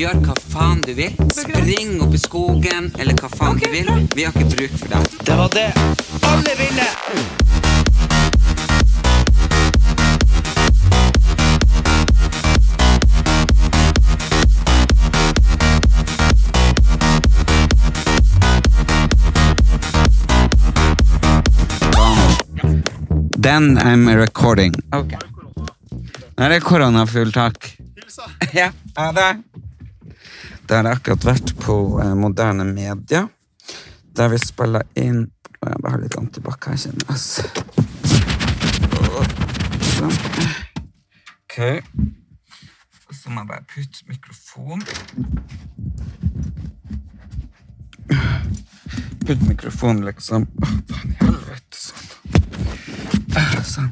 Gjør hva faen du vil. Spring opp i skogen, eller hva faen du vil. Vi har ikke bruk for deg. Det var det alle ville! Then I'm recording. Ok. Nå er det koronafull Hilsa! Ja, ha det. Det har jeg akkurat vært på eh, moderne media, der vi spiller inn Jeg bare har litt antibac her, kjenner jeg. Sånn. Ok. Så må jeg bare putte mikrofon. Putt mikrofon, liksom. Å, faen i helvete, sånn. Ah, Sånn.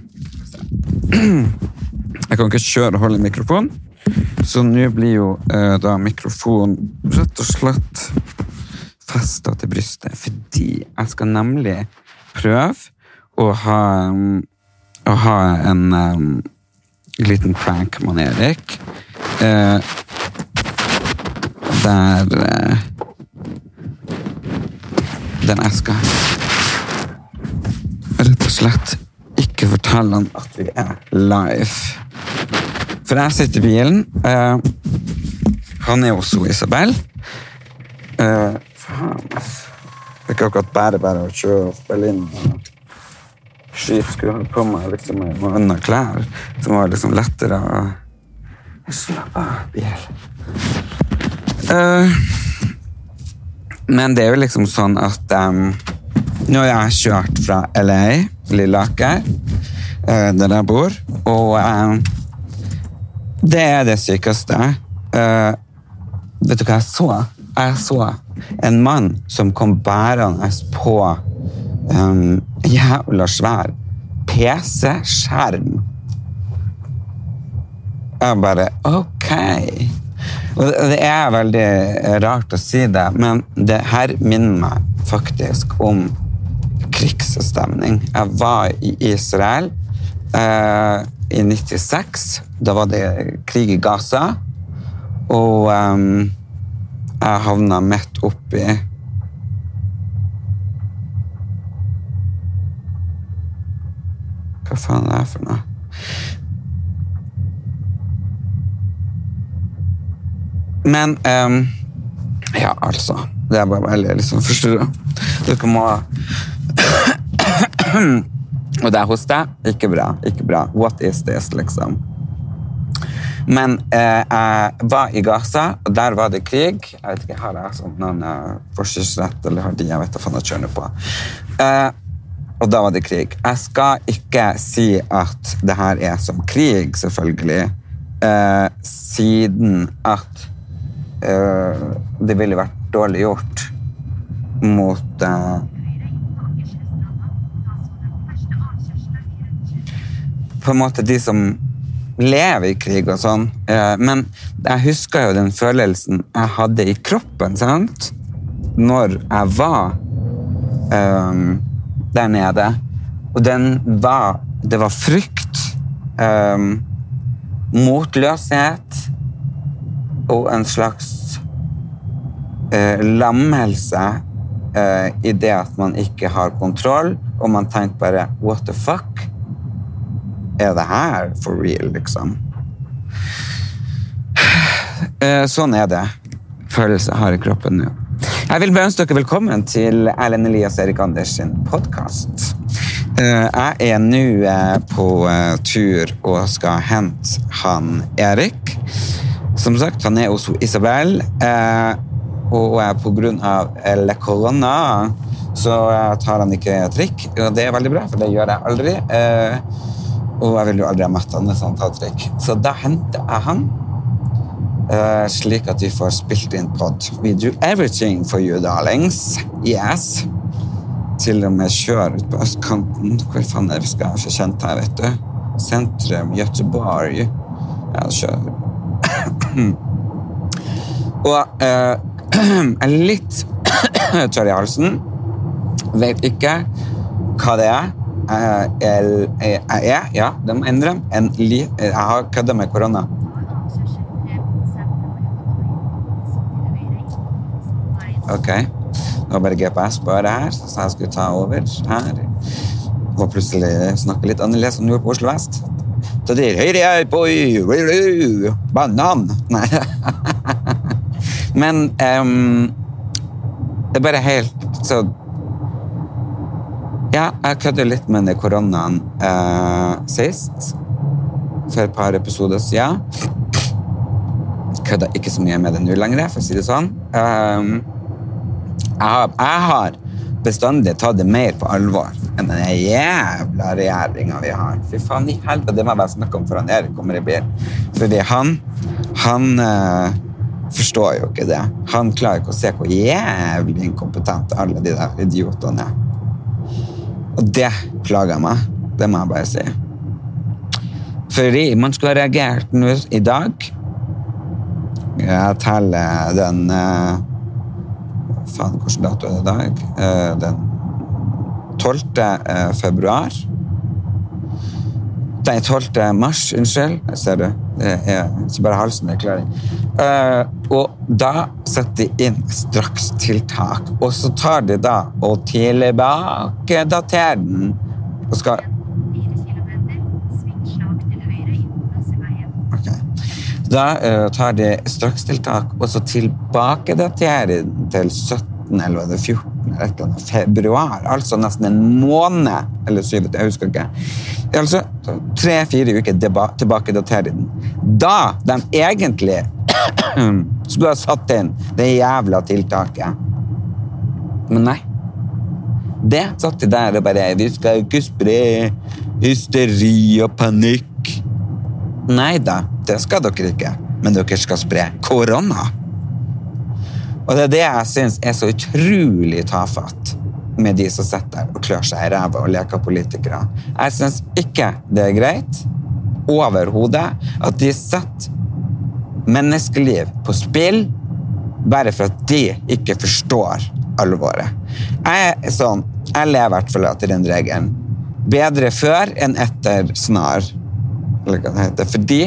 Jeg kan ikke kjøre og holde mikrofon, så nå blir jo eh, da mikrofonen rett og slett festa til brystet, fordi jeg skal nemlig prøve å ha, um, å ha en um, liten prank med Erik. Eh, der eh, Den jeg skal rett og slett ikke fortelle han at vi er live. For jeg sitter i bilen. eh, han er også Isabel. Uh, faen, ass. Det er ikke akkurat bare bare å kjøre og spille inn. og Skit skulle ha på meg liksom, med andre klær som var liksom lettere å Slapp av, bil. Uh, men det er jo liksom sånn at um, nå har jeg kjørt fra LA, Lilleaker, uh, der jeg bor, og um, det er det sykeste. Uh, vet du hva jeg så? Jeg så en mann som kom bærende på en jævla svær PC-skjerm. Jeg bare Ok. Det er veldig rart å si det, men det her minner meg faktisk om krigsstemning. Jeg var i Israel eh, i 96. Da var det krig i Gaza. Og um, jeg havna midt oppi Hva faen er det for noe? Men um, Ja, altså. Det er bare veldig liksom forstyrra. Dere må Og det er hos deg. Ikke bra. Ikke bra. What is this, liksom? Men eh, jeg var i Gaza, og der var det krig. Jeg vet ikke, Har jeg sånn noen eh, forkjørsrett, eller har de jeg vet da faen jeg kjører på? Eh, og da var det krig. Jeg skal ikke si at det her er som krig, selvfølgelig, eh, siden at eh, det ville vært dårlig gjort mot eh, på en måte de som lever i krig og sånn. Eh, Men jeg husker jo den følelsen jeg hadde i kroppen, sant? Når jeg var um, der nede. Og den var Det var frykt. um, motløshet. Og en slags uh, lammelse uh, i det at man ikke har kontroll, og man tenker bare What the fuck? Er det her for real, liksom? Eh, sånn er det. Følelser har i kroppen nå. Jeg vil ønske dere velkommen til Erlend Elias Erik Anders sin podkast. Jeg er nå eh, på eh, tur og skal hente han Erik. Som sagt, han er hos Isabel. eh, Og pga. eh, le corona så eh, tar han ikke trikk. Og det er veldig bra, for det gjør jeg aldri. Og jeg ville jo aldri ha møtt han hvis han trikk. Så da henter jeg han. uh, slik at vi får spilt inn pod. We do everything for you, darlings. Yes. Til og med kjøre ut på østkanten. Hvor faen er vi skal få kjent her, vet du? Sentrum, Göteborg. Ja, kjør. Og uh, litt tørr i halsen. Vet ikke hva det er. Jeg er ja, det må innrømme, en li, jeg har kødda med korona. Ok. Det var bare GPS bare her, så jeg skulle ta over her. Og plutselig snakke litt annerledes enn du gjorde på Oslo vest. Så det er høyre her på banan. Nei. Men um, det er bare helt så Ja, jeg kødder litt med den koronaen eh, sist. For et par episoder siden. Kødder ikke så mye med det nå lenger, for å si det sånn. Um, jeg har, jeg har bestandig tatt det mer på alvor enn den jævla regjeringa vi har. Fy faen i helvete, det må jeg snakke om før han Erik kommer i bil. Fordi han han eh, forstår jo ikke det. Han klarer ikke å se hvor jævlig inkompetente alle de der idiotene er. Og det plager meg. Det må jeg bare si. Fordi man skulle ha reagert nå i dag. Jeg teller den uh, Faen, hvilken dato er det i dag? Uh, Den 12. eh, februar. Nei, 12. mars, unnskyld. Ser du. Det er ikke bare halsen det er klaring. Uh, og da setter de inn strakstiltak, og så tar de da og tilbakedaterer den og skal. Da uh, tar de strakstiltak, og så tilbakedaterer de den til 17 eller var det 14 eller et eller annet februar. Altså nesten en måned, eller 7. jeg husker ikke. Altså tre-fire uker tilbake de den. Da de egentlig skulle ha satt inn det jævla tiltaket. Men nei. Det satt de der og bare Vi skal jo ikke spre hysteri og panikk. Nei da, det skal dere ikke. Men dere skal spre korona. Og det er det jeg syns er så utrolig tafatt med de som sitter og klør seg i ræva og leker politikere. Jeg syns ikke det er greit overhodet at de setter menneskeliv på spill bare for at de ikke forstår alvoret. Jeg er sånn, jeg lever i hvert fall etter den regelen. Bedre før enn etter snar. Eller hva det heter. Fordi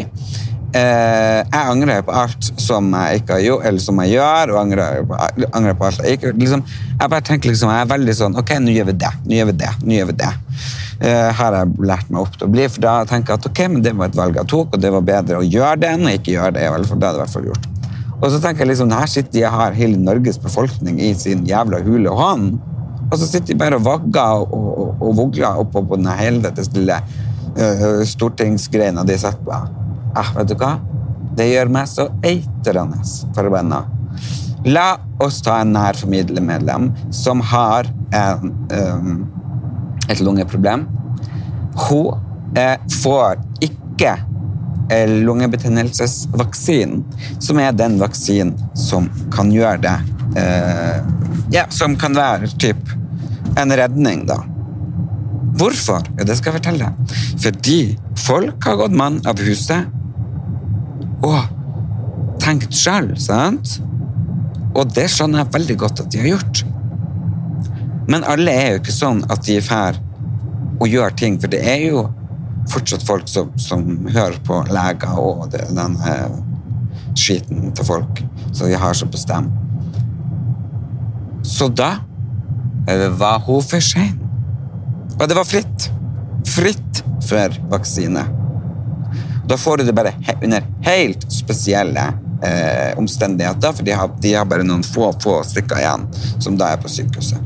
eh, jeg angrer på alt som jeg ikke har gjort, eller som jeg gjør, og angrer på, angrer på alt jeg ikke liksom, Jeg bare tenker liksom, jeg er veldig sånn Ok, nå gjør vi det. Nå gjør vi det. Nå gjør vi det. Eh, har jeg lært meg opp til å bli, for da tenker jeg at ok, men det var et valg jeg tok, og det var bedre å gjøre det enn å ikke gjøre det. fall. Det hadde jeg i hvert fall gjort. Og så tenker jeg liksom, her sitter de her hele Norges befolkning i sin jævla hule og hånd, og så sitter de bare og vagger og, og, og vogler oppå på den helvetes lille uh, stortingsgreina de sitter på. Ah, vet du hva? Det gjør meg så eitrende forbanna. La oss ta en nær familiemedlem som har en, um, et lungeproblem. Hun eh, får ikke eh, lungebetennelsesvaksinen, som er den vaksinen som kan gjøre det eh, Ja, som kan være typ en redning, da. Hvorfor? Ja, det skal jeg fortelle. Fordi folk har gått mann av huset og tenkt sjøl, sant? Og det skjønner jeg veldig godt at de har gjort. Men alle er jo ikke sånn at de fær og gjør ting, for det er jo fortsatt folk som, som hører på leger og det, den eh, skiten til folk som de har på stem. Så da eh, var hun for sein. Og det var fritt. Fritt for vaksine. Da får du det bare he under helt spesielle eh, omstendigheter, for de har, de har bare noen få, få stykker igjen som da er på sykehuset.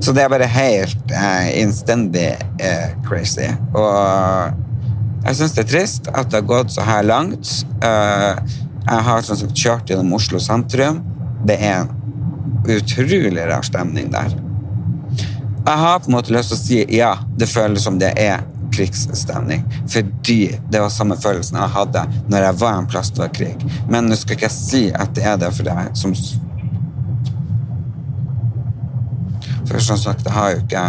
Så det er bare helt eh, innstendig eh, crazy. Og jeg syns det er trist at det har gått så her langt. Eh, jeg har som sagt kjørt gjennom Oslo sentrum. Det er en utrolig rar stemning der. Jeg har på en måte lyst til å si ja, det føles som det er krigsstemning. Fordi det var samme følelsen jeg hadde når jeg var en plass det var krig. Men nå skal ikke jeg si at det er det for deg som For som sagt, jeg har jo ikke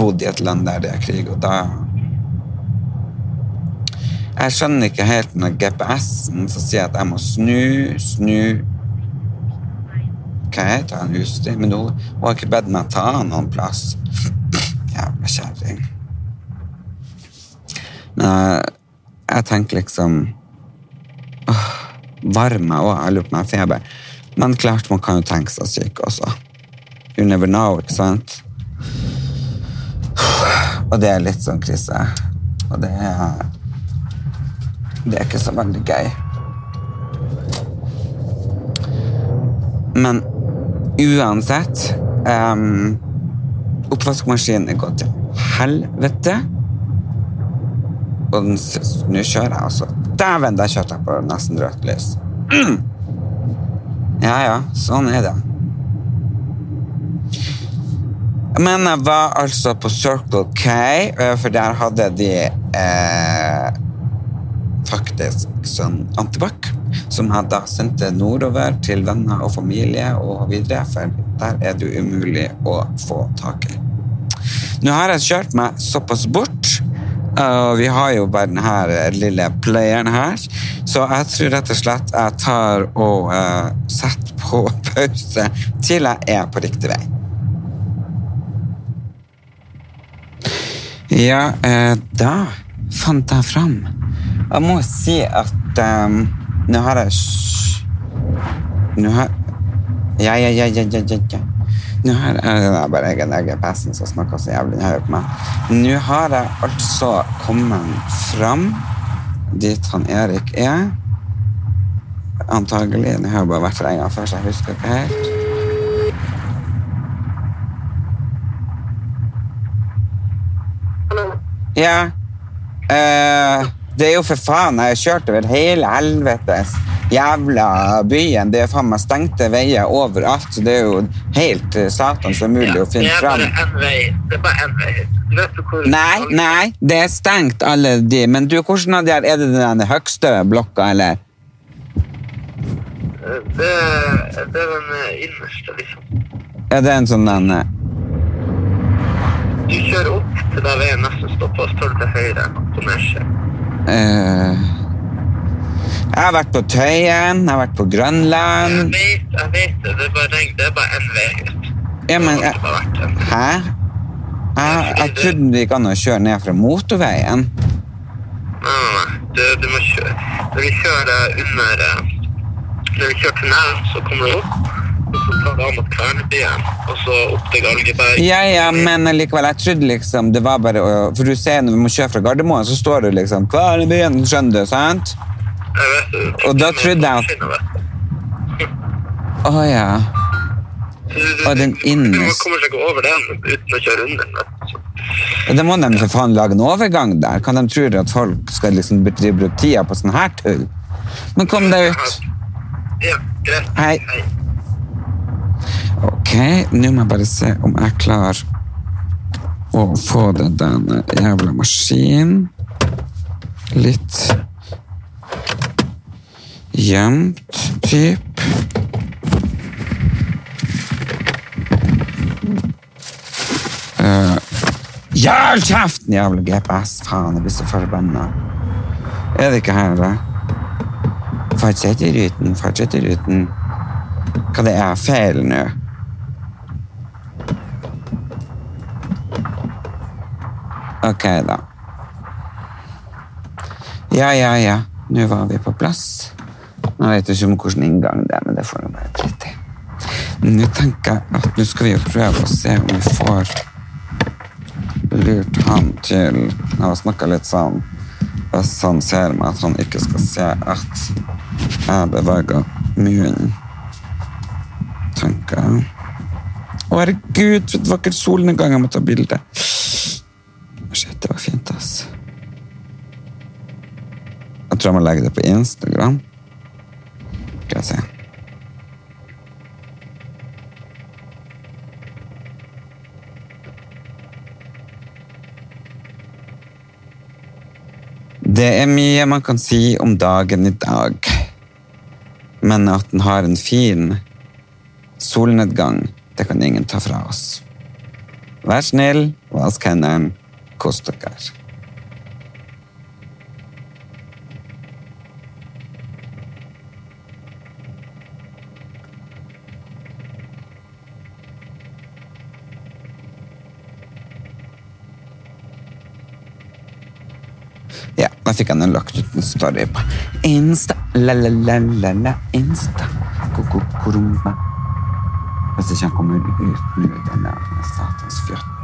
bodd i et land der det er krig, og da Jeg skjønner ikke helt når GPS-en som sier at jeg må snu, snu Hva heter han utstyr? Men hun har ikke bedt meg ta noen plass. Jævla kjerring. Men jeg, tenker liksom åh, Varme òg. Jeg lurer på om jeg har feber. Men klart, man kan jo tenke seg syk også. You never know, ikke sant? Og det er litt sånn krise. Og det er Det er ikke så veldig gøy. Men uansett um, Oppvaskmaskinen er gått til helvete. Og nå kjører jeg altså. Dæven, der kjørte jeg på nesten rødt lys. Ja, ja, sånn er det. Men jeg var altså på Circle K, eh, for der hadde de eh, faktisk sånn antibac, som jeg da sendte nordover til venner og familie og videre, for der er det umulig å få tak i. Nå har jeg kjørt meg såpass bort, og vi har jo bare denne lille playeren her, så jeg tror rett og slett jeg tar og uh, setter på pause til jeg er på riktig vei. Ja, uh, da fant jeg fram. Jeg må si at um, nå har jeg Nå har Ja, ja, ja, ja, ja, ja. Nå har jeg Det er bare jeg den GPS-en som snakker så jævlig høyt på meg. Nå har jeg altså kommet fram dit han Erik er. Antagelig. Nå har jeg bare vært der en gang før, så jeg husker ikke helt. Ja. Eh, det er jo for faen, jeg har kjørt over hele helvetes jævla byen. Det er faen meg stengte veier overalt, så det er jo helt eh, satans umulig å Det finne er fram. bare én vei. Det er bare én vei. Du vet hvor Nei, nei, det er stengt alle de. Men du, hvordan av de her, er det den høgste blokka, eller? Det, det er den eh, innerste, liksom. Er det en sånn den eh, Du kjører opp til der veien nesten stopper, og så tar du til høyre på Nesje. eh, Jeg har vært på Tøyen, jeg har vært på Jeg Grønland. vet, jeg vet det. Det er bare, regn- det er bare én vei ut. Ja, men jeg. Hæ? Jeg, jeg trodde det gikk an å kjøre ned fra motorveien. Nei, nei, nei. Du, du må kjøre. Når vi kjører under eh, Når vi kjører tunnelen, så kommer du opp. Og så tar du av mot Kvernebyen, og så opp til Galgeberg. Ja, ja, men likevel, jeg trodde liksom det var bare å For du ser når vi må kjøre fra Gardermoen, så står det liksom Hva er det byen? Skjønner du, sant? Jeg vet det. Og da trodde jeg at-. Å ja. Og den du- innerst- Man kommer seg ikke over den uten å kjøre under den. Ja, Da må de for faen lage en overgang der. Kan de tro at folk skal liksom bruke tida på sånn her tull? Men kom deg ut. Ja, greit. Hei. Ok, nå må jeg bare se om jeg klarer å få den jævla maskinen litt gjemt, typ. Uh, ja, kjeften, jævla GPS! Faen, jeg blir så forbanna. Er det ikke her, da? Fortsett i ruten, fortsett i ruten. Hva det er feil nå? Ok, da. Ja, ja, ja. Nå var vi på plass. Nå vet du ikke om hvilken inngang det er, men det får jeg bare dritt i. Nå tenker jeg at nå skal vi jo prøve å se om vi får lurt han til Jeg har snakka litt sånn Hvis han ser meg, at han ikke skal se at jeg beveger munnen. Tenker jeg. Å, herregud, for et vakkert solnedgang. Jeg må ta bilde. Shit, det var fint, ass. Jeg tror jeg må legge det på Instagram. Skal jeg se. Det er mye man kan si om dagen i dag. Men at den har en fin solnedgang, det kan ingen ta fra oss. Vær snill, vask hendene, kos dere. Da fikk han lagt ut en story på Insta. La-la-la-la-la, Insta. Ko-ko-korona. Hvis ikke han kommer ut nå, denne satans fjotten.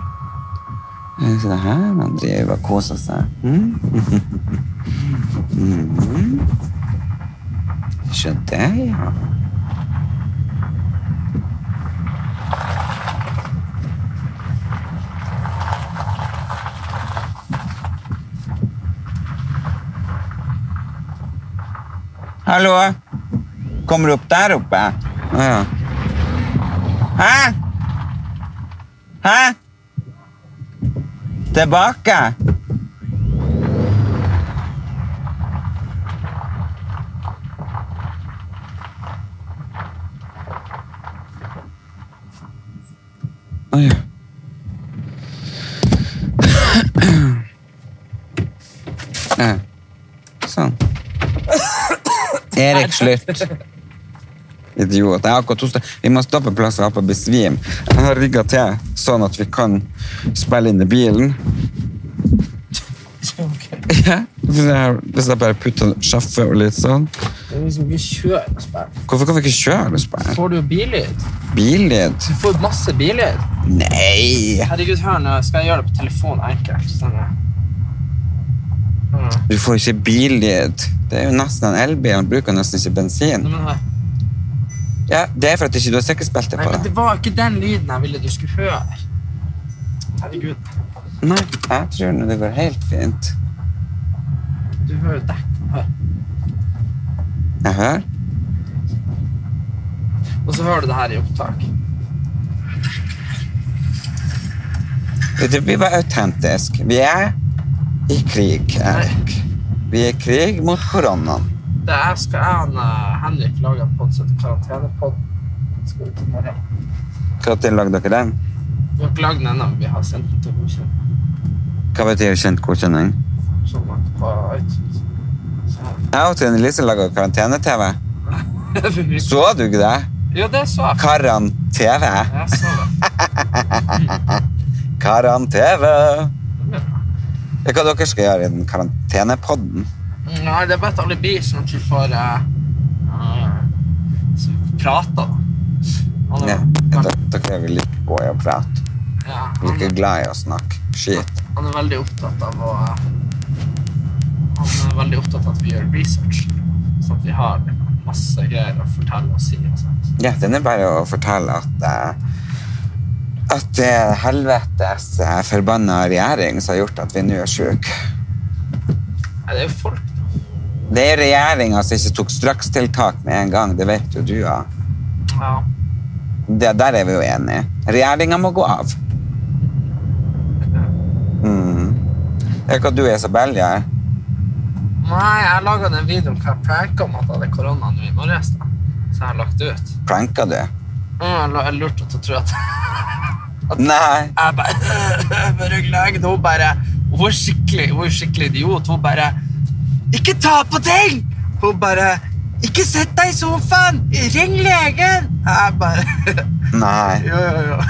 Se det her han driver og koser seg. Mm? mm. Ikke det, ja. Hallo? Kommer du opp der oppe? Å ja. Hæ? Hæ? Tilbake? Å ja. Ja. Sånn. Slutt. Idiot. Jeg har akkurat hostet. Vi må stoppe plass jeg har på Besvim. Jeg har rigga til sånn at vi kan spille inn i bilen. Ja, hvis jeg, bare putter sjaffe og litt sånn. Vi skal ikke kjøre og. Hvorfor kan vi ikke kjøre? Får du billyd? Billyd? Du får masse billyd. Nei! Herregud, hør nå. Skal jeg gjøre det på telefon enkelt? Sånn. Mm. Du får ikke billyd. Det er jo nesten en elbil. Han bruker nesten ikke bensin. Nei. Ja, Det er for at ikke du har sikkerhetsbelte på men det. det var ikke den lyden jeg ville du skulle høre. Herregud. Nei, jeg tror nå det går helt fint. Du hører jo dekk. Hør. Jeg hører. Og så hører du det her i opptak. Vet du, Vi var autentiske. Vi er i krig, Erik. Vi er i krig mot koronaen. Det er, skal jeg og eh, Henrik lage en podd som heter Karantenepod. Når lagde dere den? Vi har ikke lagd den ennå, vi har sendt den til godkjenning. Hva betyr kjent godkjenning? Sånn at på iTunes. Så Jeg og Trine Lise laga karantene-TV. Så du ikke det? Jo, det så jeg. Karan-TV. Jeg så det. Karan-TV. Det er hva dere skal gjøre i den karantenepodden. Nei, det er bare et alle blir sånn at vi får uh, da. Han er, Ja, dere er veldig gode i å prate. ja, han, Like glad i å snakke skit. han er veldig opptatt av å Han er veldig opptatt av at vi gjør research, sånn at vi har masse greier å fortelle og si. og sånt. Ja, den er bare å fortelle at eh, at det er helvetes eh, forbanna regjering som har gjort at vi nå er sjuke. Det er jo folk. Det er regjeringa som ikke tok strakstiltak med en gang. Det vet jo du, ja. Ja. Det, der er vi jo enige. Regjeringa må gå av. Mm. Det er ikke at du og Isabel gjør. Nei, jeg laga den videoen hvor jeg pranka om at jeg hadde korona nå i morges. Så jeg har lagt ut. Pranka du? Mm, Jeg lurte til å tro at Nei. Jeg bare bare legen, hun bare Hun var skikkelig, hun er skikkelig idiot. Hun bare Ikke ta på ting! Hun bare Ikke sett deg i sofaen! Ring legen! Jeg bare Nei. Jo, jo, jo.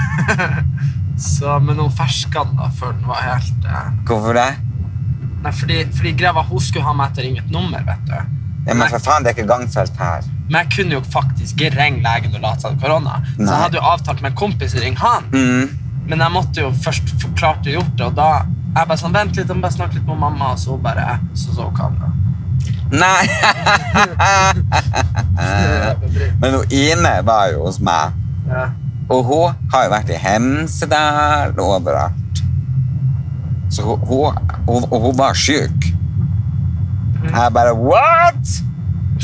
Så, men hun ferska den da før den var helt eh, Hvorfor det? Nei, fordi, fordi greia var hun skulle ha meg til å ringe et nummer, vet du. Ja, men for faen, det er ikke gangfelt her. Men jeg kunne jo faktisk ikke ringe legen og late som korona. Så jeg hadde jo avtalt med en kompis å ringe han. Mm. Men jeg måtte jo først forklart klart å gjort det, og da jeg bare sånn, vent litt, jeg må bare snakke litt med mamma, og så bare, så så kamera. det. Nei! Men hun Ine var jo hos meg. Ja. Og hun har jo vært i Hemsedal og overalt. Så hun, hun, hun, hun var syk. Jeg bare What?!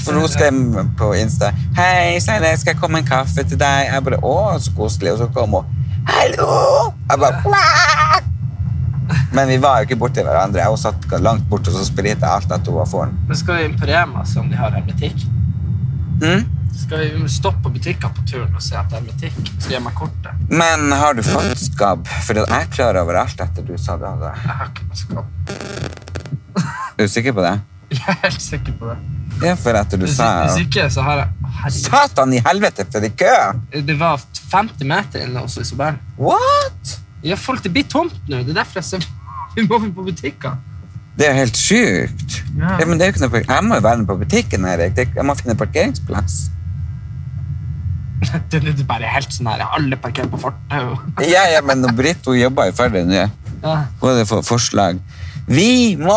For hun skrev på Insta Hei, Steine, skal jeg komme en kaffe til deg? Jeg bare Å, så koselig. Og så kom hun Hallo! Jeg bare Wah! Men vi var jo ikke borti hverandre. Hun satt langt borte, og så sprita jeg alt at hun var foran. Men skal vi inn på Rema se om de har hermetikk? Mm? Skal vi vi stoppe på butikker på turen og se at det er hermetikk? Skal jeg meg kortet? Men har du fått skabb? For jeg er klar over alt etter du sa det. hadde. Jeg har ikke noe skabb. Er du sikker på det? Jeg er helt sikker på det. Ja, for etter du sa hvis ikke, så har jeg herregud. Satan i helvete, for en kø! Det var 50 meter inne hos Isobel. What? Ja, folk, det blir tomt nå. Det er derfor jeg ser vi må på butikker. Det er jo helt sjukt. Ja. Ja, men det er jo ikke noe, jeg må jo være med på butikken, Erik. Jeg må finne parkeringsplass. Det det er bare helt sånn her. Alle parkerer på fortauet. Ja, ja, men Britt hun jobber jo ferdig nå. Ja. Hun hadde fått forslag? Vi må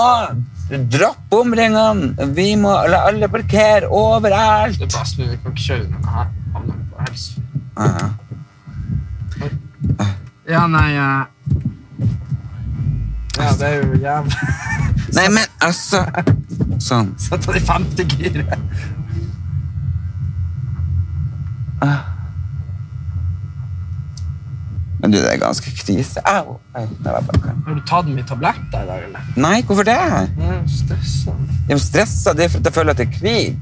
droppe bomringene! Vi må la alle parkere overalt! Det er. Vi kan ikke kjøre denne her. Havner på helse. Ja. Ja, nei Ja, det er jo jævlig Nei, men altså Sånn. Sett den i femte giret. Men du, det er ganske krise. Au! Har du tatt mye tabletter i dag, eller? Nei, hvorfor det? Stressa. Jeg er stressa. Det er fordi jeg føler at det er krig.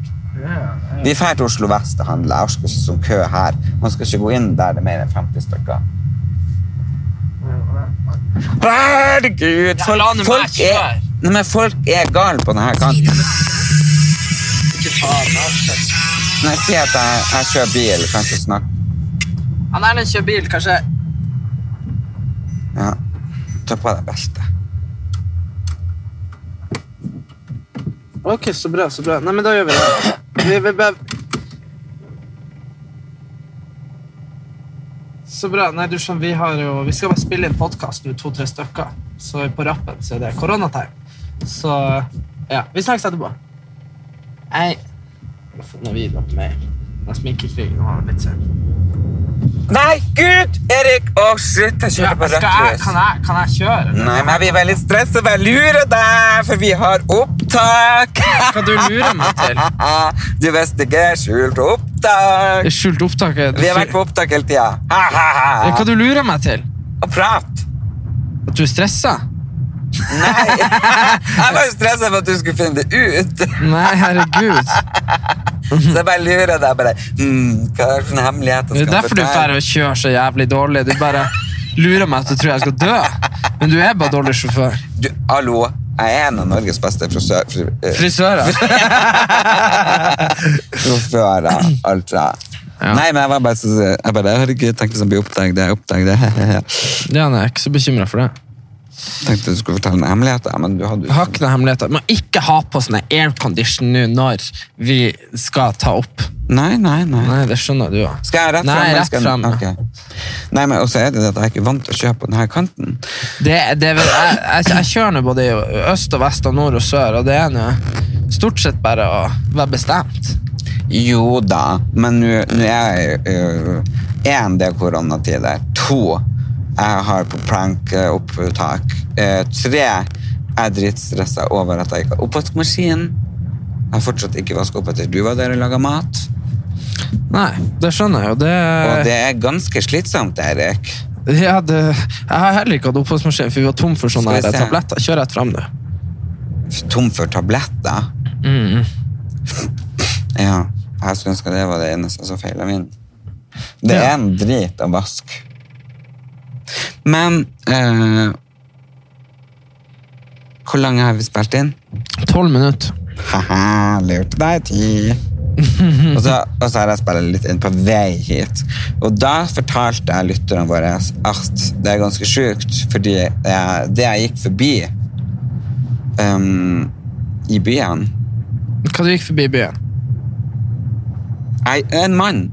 Vi drar til Oslo vest og handler. Jeg orker ikke sånn kø her. Man skal ikke gå inn der det er mer enn 50 stykker. Herregud! Meg folk, er, nei, folk er gale på denne kanten. Ikke ta den. Nei, Si at jeg, jeg kjører bil, kanskje snart. Han Erlend kjører bil, kanskje Ja. Ta på deg beltet. Ok, så bra, så bra. Nei, men da gjør vi det. Vi, vi, bare- Så bra. Nei, du skjønner, vi har jo Vi skal bare spille inn podkast nå, to-tre stykker. Så på rappen så er det koronatime. Så ja. Vi snakkes etterpå. Hei. Jeg vi fått det på meg. Den sminkekrigen var litt sen. Nei, gud! Erik! Å, shit, jeg kjørte på rødt lys. kan, kan jeg kjøre? Nei, men jeg blir veldig stresset, for jeg lurer deg, for vi har opptak! Hva du lurer meg til? Du visste ikke, skjult opptak! skjult opptak? Vi har vært på opptak hele tida. Hva du lurer meg til? Å prate. At du er stressa? Nei, jeg var jo stresset for at du skulle finne det ut. Nei, herregud. Så jeg bare lurer deg bare, mm, hva er det for hemmeligheter Det er skal derfor du drar og kjører så jævlig dårlig. Du bare lurer meg at du tror jeg skal dø. Men du er bare dårlig sjåfør. Du, hallo, jeg er en av Norges beste frisør... Fri, uh, Frisører. Sjåfører, altså. Ja. Nei, men jeg var bare så Jeg bare, herregud, tenk hvis han bli oppdaget, det er oppdaget. Ja, nei, jeg er ikke så bekymra for det. Tenkte du skulle fortelle en hemmelighet, men du hadde Jeg har ikke noen hemmeligheter. Må ikke ha på sånn aircondition nå når vi skal ta opp. Nei, nei, nei. Nei, det skjønner du òg. Skal jeg rett Nei, frem? rett skal frem, ja. Nei, men også er det at jeg er ikke vant til å kjøre på denne kanten. Det, det, er vel- jeg, jeg, jeg kjører nå både i øst og vest og nord og sør, og det er nå stort sett bare å være bestemt. Jo da, men nå er jeg én, En, det er koronatider. To, jeg har på plankeopptak. Eh, tre, jeg er dritstressa over at jeg ikke har oppvaskmaskin. Jeg har fortsatt ikke vaska opp etter du var der og laga mat. Nei, det skjønner jeg jo. Det, Og det er ganske slitsomt, Erik. ja, det, jeg har heller ikke hatt oppvaskmaskin, for vi var tom for sånne tabletter. Kjør rett fram, du. Tom for tabletter. Mm. Ja, jeg skulle ønske det var det eneste som feila min. Det er en drit å vaske. Men eh, Hvor lange har vi spilt inn? Tolv minutter. Haha, lurte deg i tid. og, så, og så har jeg spilt litt inn på vei hit. Og da fortalte jeg lytterne våre at det er ganske sjukt, fordi jeg, det jeg gikk forbi um, i byen Hva du gikk forbi i byen? jeg, En mann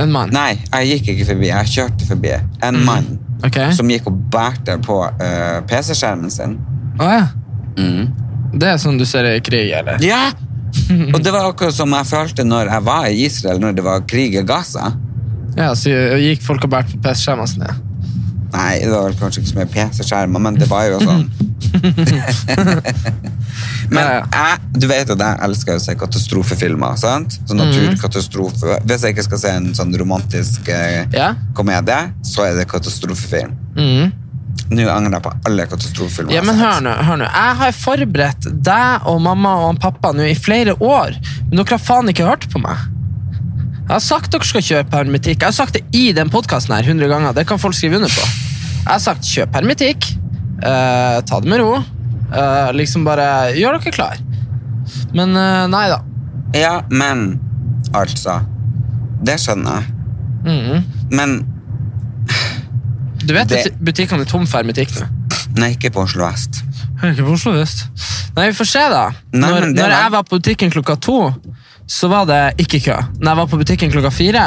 En mann? Nei, jeg gikk ikke forbi. Jeg kjørte forbi en mann Ok. som gikk og bærte på uh, PC-skjermen sin. Å ja. Det er sånn du ser i krig, eller? Ja! Og det var akkurat som jeg følte når jeg var i Israel, når det var krig i Gaza. Ja, så gikk folk og bærte på PC-skjermene sine? Nei, det var vel kanskje ikke så mye PC-skjermer, men det var jo sånn. men jeg, du vet at jeg elsker å se katastrofefilmer. sant? Sånn naturkatastrofe. Hvis jeg ikke skal se en sånn romantisk eh, Ja. komedie, så er det katastrofefilm. Mm. Nå angrer jeg på alle katastrofefilmer. Ja, men jeg har hør sett. nå, hør nå. Jeg har forberedt deg og mamma og han pappa nå i flere år, men dere har faen ikke hørt på meg. Jeg har sagt dere skal kjøpe hermetikk. Jeg har sagt det i den podkasten her 100 ganger. Det kan folk skrive under på. Jeg har sagt kjøp hermetikk, eh, ta det med ro. Eh, liksom bare gjør dere klar. Men uh, nei da. Ja, men altså Det skjønner jeg. Mhm. Men Du vet Det- at butikkene er tom for hermetikk nå? nei, ikke på Oslo vest. Ikke på Oslo vest. Nei, vi får se, da. Nei, når når var- jeg var på butikken klokka to, så var det ikke kø. Når jeg var på butikken klokka fire,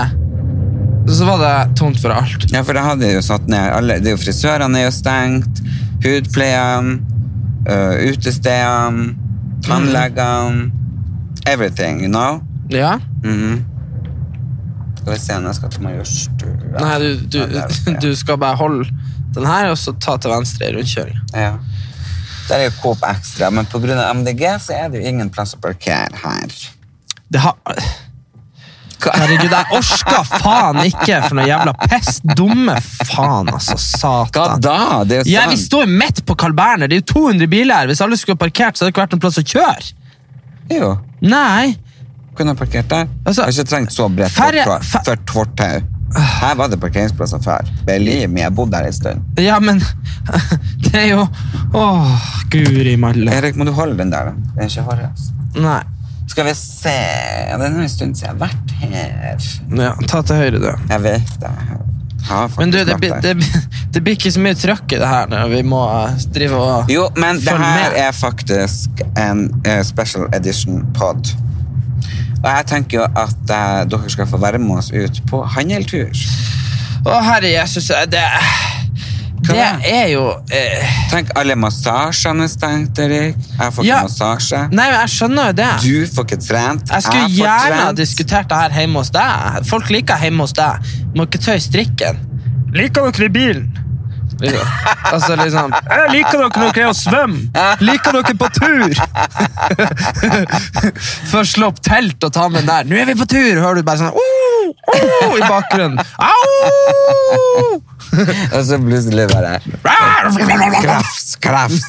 så var det tomt for alt. Ja, for det hadde jo satt ned alle det er jo Frisørene er jo stengt, hudpleierne, øh, utestedene, tannlegene Everything, you know? Ja? Mhm. Skal vi se jeg skal til Majorstua. Nei, du, du, Ja, der, ja. du skal bare holde den her, og så ta til venstre i rundkjøringa. Ja. Der er jo Coop Extra, men pga. MDG så er det jo ingen plass å parkere her. Det har... Herregud, jeg orska faen ikke for noe jævla piss. Dumme faen, altså. Satan. Hva da? Det er jo Ja, vi står jo midt på Carl Berner. Det er jo 200 biler her. Hvis alle skulle parkert, så hadde det ikke vært noen plass å kjøre. Jo, Nei. kunne ha parkert der. Altså, har ikke trengt så bredt færre- for fortau. Her var det parkeringsplasser før. Livet mitt. Jeg har bodd der en stund. Ja, men det er jo Åh, guri malla. Erik, må du holde den der? Den er ikke hårreis. Nei. Skal vi se Det er en stund siden jeg har vært her. Ja, ta til høyre, du. Jeg vet det. Men du, det, det, det blir ikke så mye trøkk i det her når vi må eh, drive og Jo, men det her med. er faktisk en eh, special edition pod. Og jeg tenker jo at eh, dere skal få være med oss ut på handeltur. Å, herre Jesus, eh, det Det er jo eh, Tenk, alle massasjene er stengt, Erik. Jeg får Ja. ikke massasje. Nei, men jeg skjønner jo det. Du får ikke trent. Jeg skulle jeg gjerne ha diskutert det her hjemme hos deg. Folk liker hjemme hos deg. Må ikke tøye strikken. Liker dere bilen? Liksom. Altså liksom «Jeg Liker dere når dere er og svømmer? Liker dere på tur? Først slå opp telt og ta med den der. Nå er vi på tur! Hører du bare sånn oh, oh, i bakgrunnen. Au! Og så plutselig bare Krafs, krafs.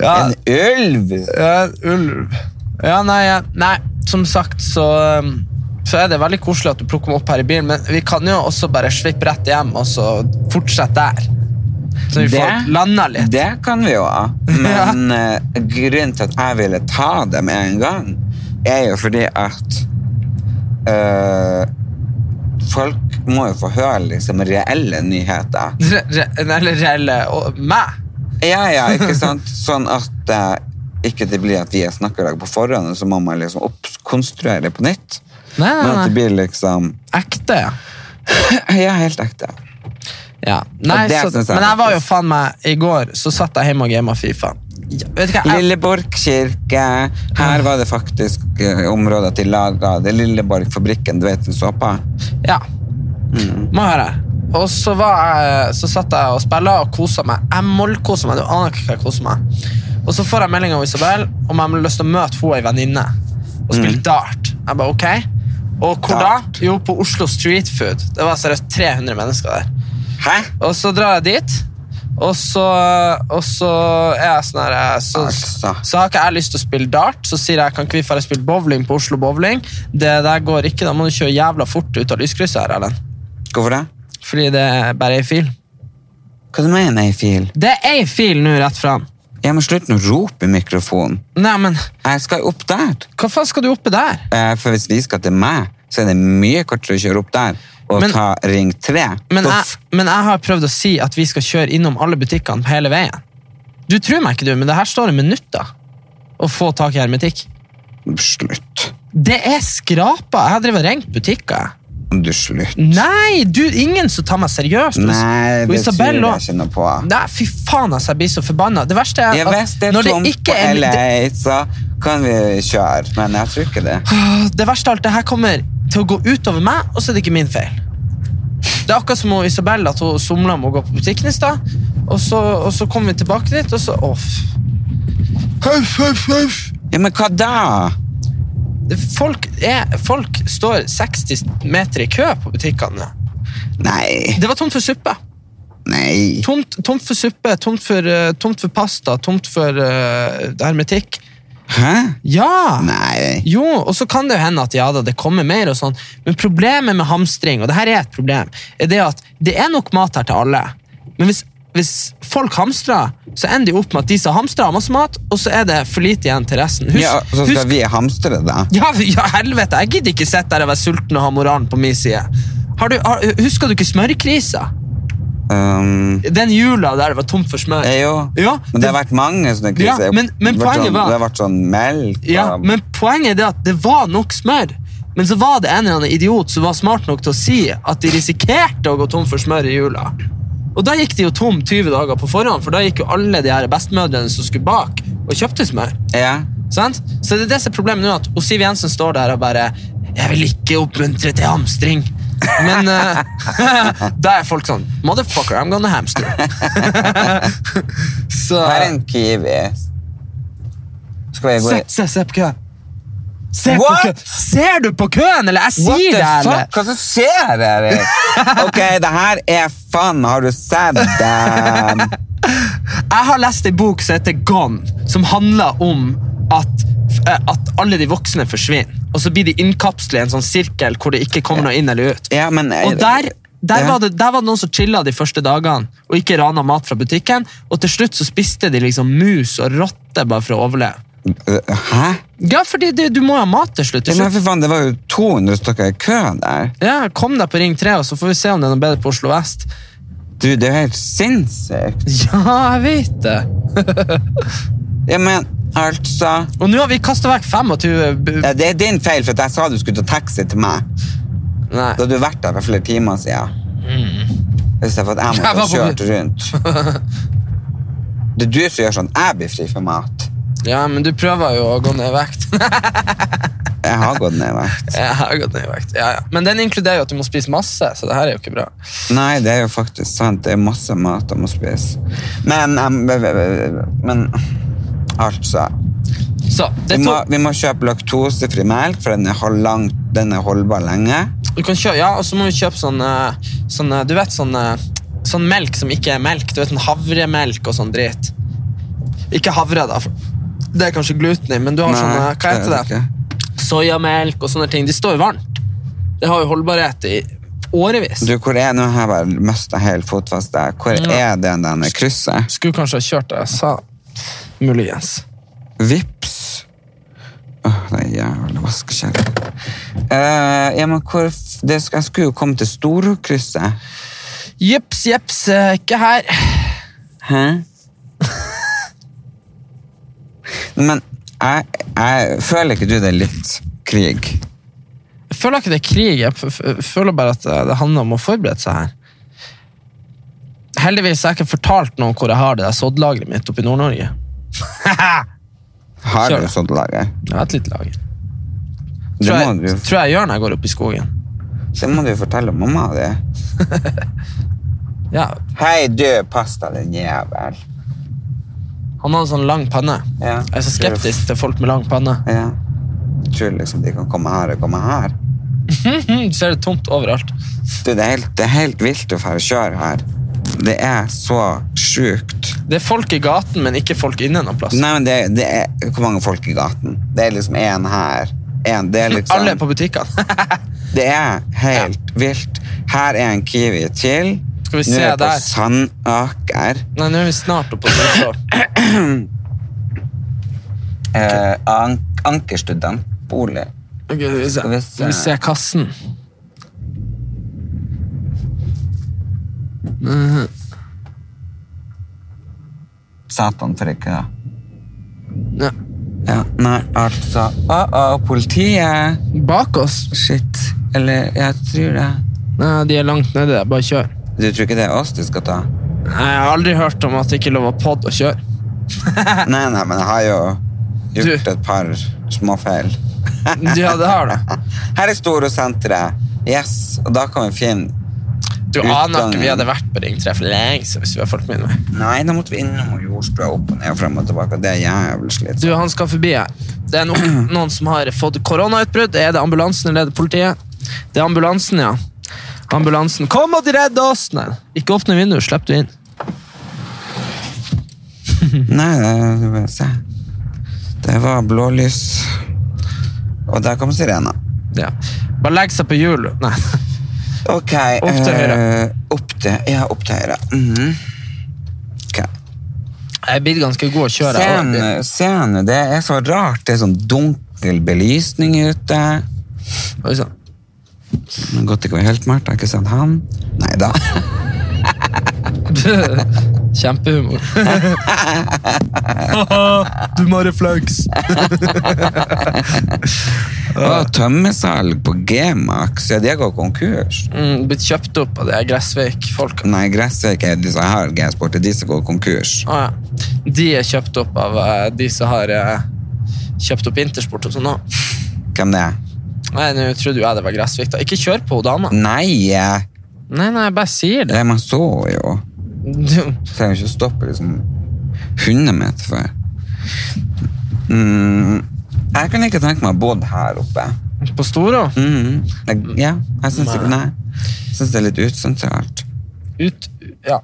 Ja, En ulv! Ja, ulv. Ja, nei, ja, nei, som sagt så, um, så er det veldig koselig at du plukker meg opp her i bilen, men vi kan jo også bare svippe rett hjem og så fortsette der. Så vi får landa litt. det kan vi jo ha. Men ja. grunnen til at jeg ville ta det med en gang, er jo fordi at øh, Folk må jo få høre liksom reelle nyheter. Re, re, eller reelle og meg. Ja, ja, ikke sant? Sånn at øh, ikke det blir at vi snakker snakkelag på forhånd, og så må man liksom oppkonstruere på nytt. Nei, Men at det blir liksom Ekte, ja. Helt ekte. ja. Nei, så, jeg men jeg var jo faen meg I går så satt jeg hjemme og gama Fifa. Ja, du? Jeg, Lilleborg kirke. Her var det faktisk eh, områder til laga. Det Lilleborg-fabrikken, du vet den såpa? Ja. Må høre. Og så, var jeg, så satt jeg og spilla og kosa meg. Jeg mollkosa meg. Du aner ikke hva jeg koser meg. Og så får jeg melding av Isabel om jeg har lyst til å møte henne ei venninne og spille dart. Jeg bare, ok. Og hvor da? Jo, på Oslo Street Food. Det var seriøst 300 mennesker der. Hæ? Og så drar jeg dit, og så, og så er jeg sånn her så, Altså. så har ikke jeg lyst til å spille dart. Så sier jeg kan ikke vi få spille bowling på Oslo Bowling. Det der går ikke, da må du kjøre jævla fort ut av lyskrysset her, Ellen. Hvorfor det? Fordi det er bare ei fil. Hva du mener ei fil? Det er ei fil nå rett fram. Jeg må slutte å rope i mikrofonen. Nei, men Jeg skal opp der. hva faen skal du oppe der? Eh, For hvis vi skal til meg, så er det mye kortere å kjøre opp der og Men- ta Ring 3. Men jeg, men jeg har prøvd å si at vi skal kjøre innom alle butikkene hele veien. Du tror meg ikke, du, men det her står i minutter å få tak i hermetikk. Slutt. Det er skrapa. Jeg har drevet og ringt butikker. Du slutt. Nei, du, ingen som tar meg seriøst. Nei, og det tror jeg ikke noe på. Nei, fy faen, altså, jeg blir så forbanna. Det verste er jeg hvis det er når det ikke er- LA, så kan vi kjøre. Men jeg tror ikke det. det verste av alt, det her kommer til å gå utover meg, og så er det ikke min feil. Det er akkurat som hun Isabel, at hun somla med å gå på butikken i stad, og så, og så kommer vi tilbake dit, og så off. Huff, huff, huff. Ja, men hva da? Folk, er, folk står 60 meter i kø på butikkene. Nei. Det var tomt for suppe. Nei. Tomt, tomt for suppe, tomt for, eh, tomt for pasta, tomt for uh, hermetikk. Hæ? Ja! Nei. Jo, og så kan det jo hende at ja, da, det kommer mer, og sånn. men problemet med hamstring, og det her er et problem, er det at det er nok mat her til alle. Men hvis, hvis folk hamstrer, så ender de opp med at de som hamstrer, har masse mat, og så er det for lite igjen til resten. Husk, Ja, så skal husk, vi hamstre da? ja, ja, helvete, jeg gidder ikke sitte der og være sulten og ha moralen på min side. Har du, har, husker du ikke smørkrisa? Um, Den jula der det var tomt for smør. jo. Ja, men det har vært mange sånne kriser. Ja, men- men Det har vært sånn, var- Det har vært sånn melk Ja, og- men poenget er det at det var nok smør. Men så var det en eller annen idiot som var smart nok til å si at de risikerte å gå tom for smør i jula. Og da gikk de jo tom 20 dager på forhånd, for da gikk jo alle de her bestemødrene som skulle bak, og kjøpte smør. Ja. Sant? Så det er det som er problemet nå, at Siv Jensen står der og bare Jeg vil ikke oppmuntre til hamstring. Men uh, da er folk sånn Motherfucker, I'm gonna hamster. så Her er en kiwi. Skal vi gå Se, se, se på køen. Se. Ser du på køen, eller? Jeg sier det, eller? fuck? Hva som skjer her? Ok, det her er fun. Har du sett? Jeg har lest en bok som heter Gone, som handler om at, eh, at alle de voksne forsvinner. Og så blir de innkapslet i en sånn sirkel hvor det ikke kommer noe inn eller ut. Ja, men Og der, der, Ja. var det, der var det noen som chilla de første dagene og ikke rana mat fra butikken. Og til slutt så spiste de liksom mus og rotte bare for å overleve. Hæ? Ja, fordi det, du må ha mat til slutt. Ja, men for faen, Det var jo 200 stykker i kø der. Ja, Kom deg på Ring 3, og så får vi se om det er noe bedre på Oslo vest. Du, Det er jo helt sinnssykt. Ja, jeg vet det. Ja, men altså Og nå har vi kasta vekk 25 bu- ja, Det er din feil, for jeg sa du skulle ta taxi til meg. Nei. Da hadde du vært der for flere timer siden. Hvis jeg, for at jeg måtte ha kjørt rundt. Det er du som gjør sånn. Jeg blir fri for mat. Ja, men du prøver jo å gå ned i vekt. Jeg har gått ned i vekt. Jeg har gått ned i vekt, ja, ja. Men den inkluderer jo at du må spise masse, så det her er jo ikke bra. Nei, det er jo faktisk sant. Det er masse mat jeg må spise. Men, men altså Så, det vi må, vi må kjøpe laktosefri melk, for den er, lang, den er holdbar lenge. kjøpe, ja, og så må vi kjøpe sånn, eh, sånn eh, Du vet sånn, eh, sånn melk som ikke er melk. Du vet sånn havremelk og sånn drit. Ikke havre, da. For det er kanskje gluten i, men du har Nei, sånn eh, Hva heter det det? er Soyamelk og sånne ting. De står jo varmt. Det har jo holdbarhet i årevis. Du, hvor er Nå har jeg bare mista helt fotfestet. Hvor Ja. er det denne krysset? Skulle kanskje ha kjørt det jeg sa. Muligens. Vips. Åh, det er jævlig vaskekjerring. Uh, ja, men hvor det skal, Jeg skulle jo komme til Storkrysset. Jeps, jeps, eh, ikke her. Hæ? Men jeg, jeg føler ikke du det er litt krig? Jeg føler ikke det er krig. Jeg føler bare at det handler om å forberede seg her. Heldigvis har jeg ikke fortalt noen hvor jeg har det der soddlageret mitt oppe i Nord-Norge. Har du det. sånt lager? Jeg har et lite lager. Det Tror jeg, du, tror jeg gjør når jeg går opp i skogen. det må du fortelle mamma di. Ja, Hei, du, pass deg, din jævel. Han en sånn lang panne. Ja. Jeg er så skeptisk til folk med lang panne. Ja. Tror liksom de kan komme her og komme her. Du ser det tomt overalt. Du, det, er helt, det er helt vilt å få kjøre her. Det er så sjukt. Det er folk i gaten, men ikke folk inne noen plass. Nei, men det, det er Hvor mange folk i gaten? Det er liksom én her. En, det er liksom Alle er på butikkene. Det er helt vilt. Her er en Kiwi til. Skal vi Nå se er vi på der. Sandaker. Nei, nå er vi snart oppe på Nordfjord. Eh, an ankerstudentbolig. Okay, vi. Skal vi se. Skal vi se kassen. Satan, for ikke da. Ja. Ja, nei, altså Å, oh, politiet. Bak oss. Shit. Eller, jeg tror det. Nei, de er langt nede. Bare kjør. Du tror ikke det er oss de skal ta? Nei, Jeg har aldri hørt om at det ikke er lov å pod å kjøre. Nei, nei, men jeg har jo gjort Du- et par småfeil. Ja, det har du. Her er Storosenteret. Yes, og da kan vi finne Du aner ikke vi hadde vært på Ring 3 for lenge siden hvis vi hadde fulgt med. meg. Nei, da måtte vi innom Jordstua opp og ned og frem og tilbake. Det er jævlig Du, han skal forbi her. Det er noen, noen som har fått koronautbrudd. Er det ambulansen eller er det politiet? Det er ambulansen, ja. Ambulansen. 'Kom og redd oss!' Nei, ikke åpne vinduet, slipp du inn. Nei, det, se. det var blålys. Og der kom sirena. Ja. Bare legg seg på hjul. Nei. Ok. Opp til høyre. Uh, opp til, ja, opp til høyre. Mm. Ok. Jeg er blitt ganske god å kjøre. Scenen, scenen, det er så rart. Det er sånn dunkel belysning ute. Oi sann. Det er Godt det ikke var helt mørkt. Jeg har ikke sett han. Nei da. Kjempehumor. du må ha refleks. Og tømmersalg på G-Max. Ja, de har gått konkurs. Mm, blitt kjøpt opp av de her Gressvik-folka. Nei, Gressvik er de som har G-sport. Det er de som går konkurs. Ah, ja. De er kjøpt opp av eh, de som har eh, kjøpt opp Intersport og sånn òg. Hvem det er? Nei, nå trodde jo jeg det var Gressvik. da. Ikke kjør på dama. Nei! eh, Nei, nei, jeg bare sier det. Det man så jo. Du, Trenger ikke å stoppe liksom 100 meter før. Mm, jeg kan ikke tenke meg å bo her oppe. på Storå? Mm, jeg, ja, jeg syns ikke Nei. Jeg synes det er litt utsentralt. Ut Ja,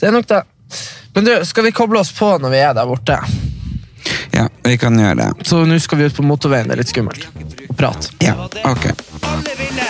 det er nok det. Men du, skal vi koble oss på når vi er der borte? Ja, vi kan gjøre det. Så nå skal vi ut på motorveien. Det er litt skummelt. Og prate. Ja, ok. Moderne